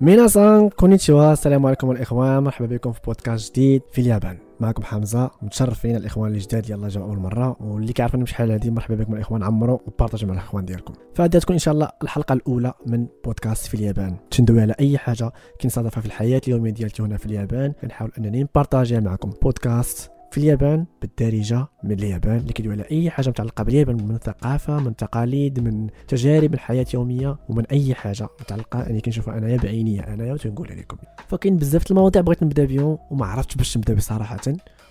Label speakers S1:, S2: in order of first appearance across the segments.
S1: ميناسان كونيتشوا. السلام عليكم الإخوان. مرحبا بكم في بودكاست جديد في اليابان. معكم حمزة متشرفين الإخوان الجداد يلا جاوا أول مرة. واللي كيعرفوني بشحال هذه مرحبا بكم الإخوان. عمرو وبارطاجوا مع الإخوان ديالكم. فهذه تكون إن شاء الله الحلقة الأولى من بودكاست في اليابان. تندوي على أي حاجة كنصادفها في الحياة اليومية ديالتي هنا في اليابان. كنحاول أنني نبارطاجيها معكم. بودكاست في اليابان بالدارجة من اليابان اللي كيدوي على أي حاجة متعلقة باليابان من ثقافة من تقاليد من تجارب الحياة اليوميه ومن أي حاجة متعلقة. اني كنشوفها أنايا بعيني أنايا وتنقولها لكم فكاين بزاف المواضيع بغيت نبدأ بهم وما عرفتش باش نبدأ بصراحة.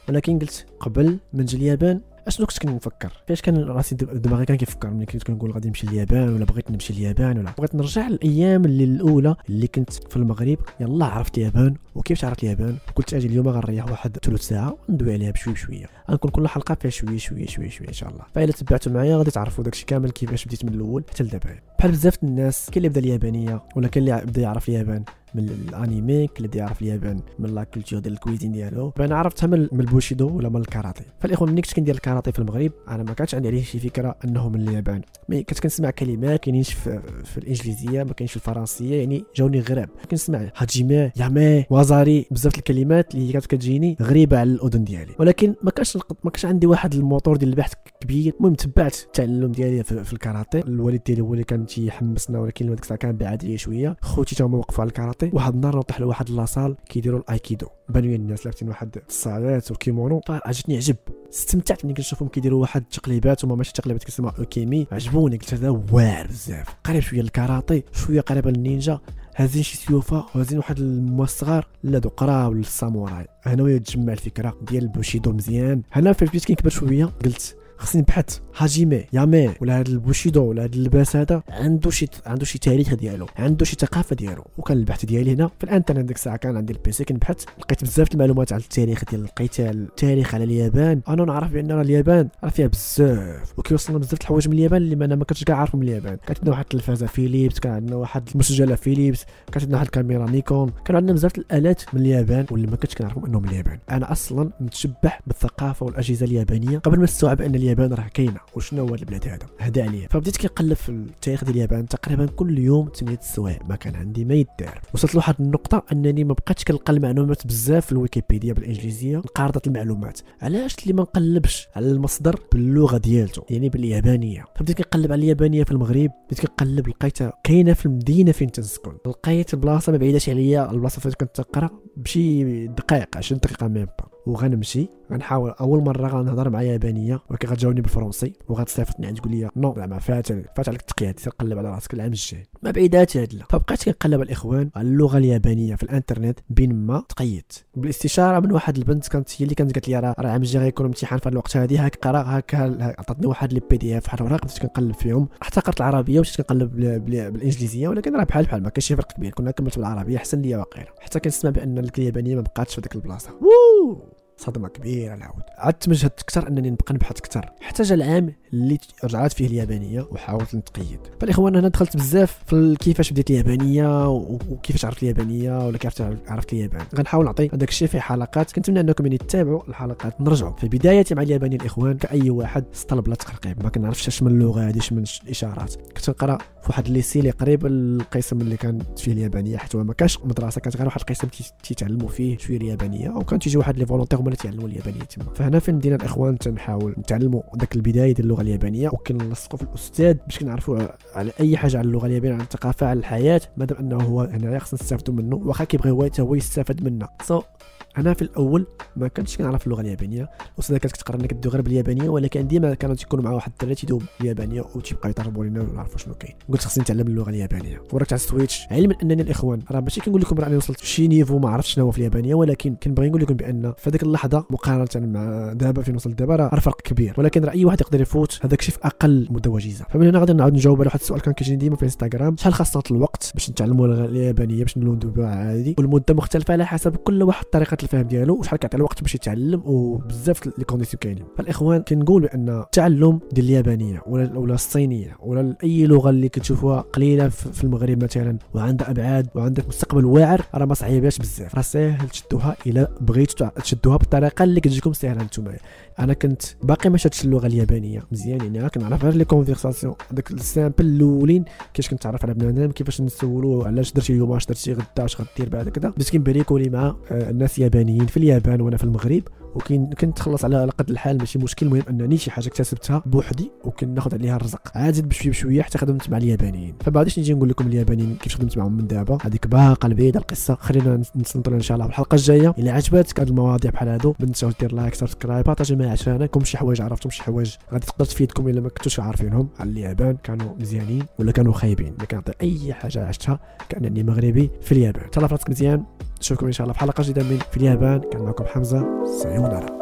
S1: ولكن قلت قبل ما نجي اليابان اشنو كنت كنفكر فاش كان راسي دماغي كان كيفكر؟ ملي كنت كنقول غادي نمشي لليابان ولا بغيت نمشي لليابان ولا بغيت نرجع للأيام اللي الأولى اللي كنت في المغرب. يلا عرفت اليابان وكيفاش عرفت اليابان؟ وقلت أجي اليوم غنريح واحد ثلث ساعة وندوي عليها بشوي بشويه غنكون كل حلقة فيها شوية شوية شوية شوية إن شاء الله. فاذا تبعتوا معايا غادي تعرفوا داكشي كامل كيفاش بديت من الأول حتى لدابا. بحال بزاف الناس كاين اللي بدا اليابانية ولا كاين اللي بدا يعرف اليابان. من الانيمي كل يعرف اليابان من la culture ديال ال cuisine ديالو. أنا عرفتها من, البوشيدو ولا من الكاراتي فالاخوان ملي كنت كندير الكاراتي في المغرب أنا ما كانش عندي عليه شي فكرة أنه من اليابان mais كنت كنسمع كلمات كاينينش في, في الإنجليزية ما كاينش في الفرنسية يعني جاوني غراب. كنسمع hajime yame waza-ari بزاف الكلمات اللي كانت كتجيني غريبة على الأذن ديالي. ولكن ما كانش ما كانش عندي واحد الموتور ديال البحث كبير. المهم تبعت التعلم ديالي في, في الكاراتي الوالد ديالي هو اللي كان تيحمسنا ولكن الساعة كان بعاد ليا شوية. خوتي تا هما وقفوا على الكاراتي واحد النهار نطيح لواحد la salle كيديروا الايكيدو بانوا الناس لابسين واحد الصالات والكيمونو عجبني عجب. استمتعت ملي كنشوفهم كيديروا واحد التقليبات هما ماشي تقليبات كيسموها ukemi. عجبوني قلت هذا واعر بزاف قريب شوية الكاراتي شوية قريب للنينجا. هازين شي سيوفا وهازين واحد المواس صغار لا دو قراو للساموراي هنا وهي تجمع الفكرة ديال البوشيدو مزيان. هنا فاش بديت كنكبر شوية قلت خصني نبحث. hajime yame ولا هذا البوشيدو ولا هذا اللباس هذا عنده شي عنده شي تاريخ ديالو عنده شي ثقافة ديالو. وكان البحث ديالي هنا في الانترنت ديك الساعة كان عندي ال PC كنبحث لقيت بزاف المعلومات على التاريخ ديال القتال التاريخ على اليابان. أنا نعرف بأن اليابان راه فيها بزاف وكيوصلنا بزاف الحوايج من اليابان اللي أنا ما كنتش كاع عارفهم من اليابان. كانت عندنا واحد التلفازة فيليبس كان عندنا واحد المسجلة فيليبس كانت عندنا واحد الكاميرا نيكون. كان عندنا بزاف الآلات من اليابان واللي ما كنتش كنعرفهم أنهم من اليابان. أنا أصلا متشبح بالثقافة والأجهزة اليابانية. قبل ما نستوعب أن اليابان راه كاينة وشنو هو البلاد هذا؟ هذا عليا. فبديت كنقلب في التاريخ ديال اليابان تقريبا كل يوم 8 السوايع. ما كان عندي ما يدار. وصلت لواحد النقطة أنني ما بقيتش كنلقى المعلومات بزاف في الويكيبيديا بالإنجليزية. نقارضه المعلومات. علاش؟ اللي ما نقلبش على المصدر باللغة ديالته يعني باليابانية. فبديت كنقلب على اليابانية في المغرب. بديت كنقلب لقيتها كاينة في المدينة فين تنسكن لقيت بلاصة ما بعيداش عليا البلاصة فين كنت تقرأ. بشي دقائق 20 دقيقة ميم وغنمشي. غنحاول أول مرة غنهضر مع يابانية ولكن غتجاوبني بالفرنسي وغتصيفطني عند تقول لي non زعما فات فات عليك التقياد تقلب على راسك العام الجاي. ما بعيدات هاد لا. فبقيت كنقلب الإخوان على اللغة اليابانية في الإنترنت بين ما تقيدت بالاستشارة من واحد البنت كانت هي اللي كانت قالت لي راه العام الجاي غيكون امتحان في الوقت هذه هاك قرا هاك عطاتني واحد les PDF واحد الوراق بديت كنقلب فيهم. حتى قرات العربية ومشيت كنقلب بالإنجليزية ولكن راه بحال بحال ما كاينش فرق كبير. كنا كملت بالعربية احسن ليا واقيلا حتى كنسمع بأن اليابانية ما بقاتش في ديك البلاصة. صدمة كبيرة العود عاد تمجهدت أكثر أنني نبقى نبحث أكثر. حتى جا العام اللي رجعت فيه اليابانية وحاولت نتقيد. فالاخوان أنا دخلت بزاف في كيفاش بديت اليابانية وكيفاش عرفت اليابانية ولا كيف عرفت اليابان. غنحاول نعطي هذاك الشيء في حلقات كنتمنى أنكم يعني تتابعوا الحلقات نرجعوا. في بدايتي مع اليابانية الإخوان كأي واحد سطل بلا تقرقيب ما كنعرفش اش من اللغة هذه اش من الاشارات كنت نقرا في واحد الليسي اللي قريب القسم اللي كانت فيه اليابانية حيت ما كانش مدرسه كانت غير واحد القسم تيتعلموا فيه شوية اليابانية وكان تيجي واحد les volontaires هما اللي تعلموا اليابانية تما. فهنا فين بدينا الإخوان تنحاول نتعلموا داك البداية ديال اللغة اليابانية وكنلصقوا في الأستاذ باش كنعرفوا على أي حاجة على اللغة اليابانية على الثقافة على الحياة مادام أنه هو هنايا خصنا نستافدوا منه واخا كيبغي هو هو يستافد منا. so so, أنا في الأول ما كنتش كنعرف اللغة اليابانية الاستاذه كانت كتقرا لنا كدوي غير باليابانية ولكن ديما كانوا تيكونوا مع واحد الدراري تيدوي باليابانيه وتيبقى يضربوا لنا ونعرفوا شنو كاين. قلت خصني نتعلم اللغة اليابانية. وراك على ال switch. علما انني الاخوان راه ماشي كنقول لكم راني وصلت شي niveau ما عرفتش شنو هو في اليابانية ولكن كنبغي نقول لكم بأن في هذيك اللحظة مقارنة مع دابا فين وصلت دابا راه فرق كبير. ولكن راه أي واحد يقدر يفوت هذاك الشيء في أقل مدة وجيزة. فمن هنا غادي نعاود نجاوب على واحد السؤال كان كيجيني ديما في إنستغرام. شحال خاصنا الوقت باش نتعلموا اليابانية باش نلوندو عادي والمدة مختلفة على حسب كل واحد طريقة طريقه الفهم ديالو وشحال كيعطي الوقت باش يتعلم وبزاف les conditions كاينين. فالإخوان كنقول بأن التعلم ديال اليابانية ولا ولا الصينية ولا أي لغة اللي كتشوفوها قليلة في المغرب مثلا وعندها أبعاد وعندك مستقبل واعر راه ما صعيباش بزاف. راه ساهل تشدوها إلا بغيتوا تشدوها بالطريقة اللي كتجيكم ساهلة نتوما. أنا كنت باقي ما شدتش اللغة اليابانية مزيان يعني كنعرف غير les conversations داك ال simple الأولين كيفاش كنتعرف على بنادم كيفاش نسولو علاش درتي اليوم اش درتي غدا اش غدير بعد كذا بديت كنبريكولي مع آه، الناس يابانيين في اليابان وأنا في المغرب وكاين كنتخلص على قد الحال ماشي مشكل المهم أنني شي حاجة اكتسبتها بوحدي وكناخذ عليها الرزق. عاد بشويه بشوية حتى خدمت مع اليابانيين. فبعدش نجي نقول لكم اليابانيين كيف خدمت معهم من دابا. هذيك باقا البعيدة القصة. خلينا نستنطر إن شاء الله في الحلقة الجاية. إلا عجبتك هذه المواضيع بحال هادو ما تنساوش دير like subscribe partager مع عشرانكم شي حوايج عرفتم شي حوايج غادي تقدر تفيدكم إلا ما كنتوش عارفينهم. على اليابان كانوا مزيانين ولا كانوا خايبين. ما كنعطي أي حاجة عشتها كأنني مغربي في اليابان. تهلا فراسك مزيان. نشوفكم إن شاء الله في حلقة جديدة من في اليابان. كان معكم حمزة. سايونارا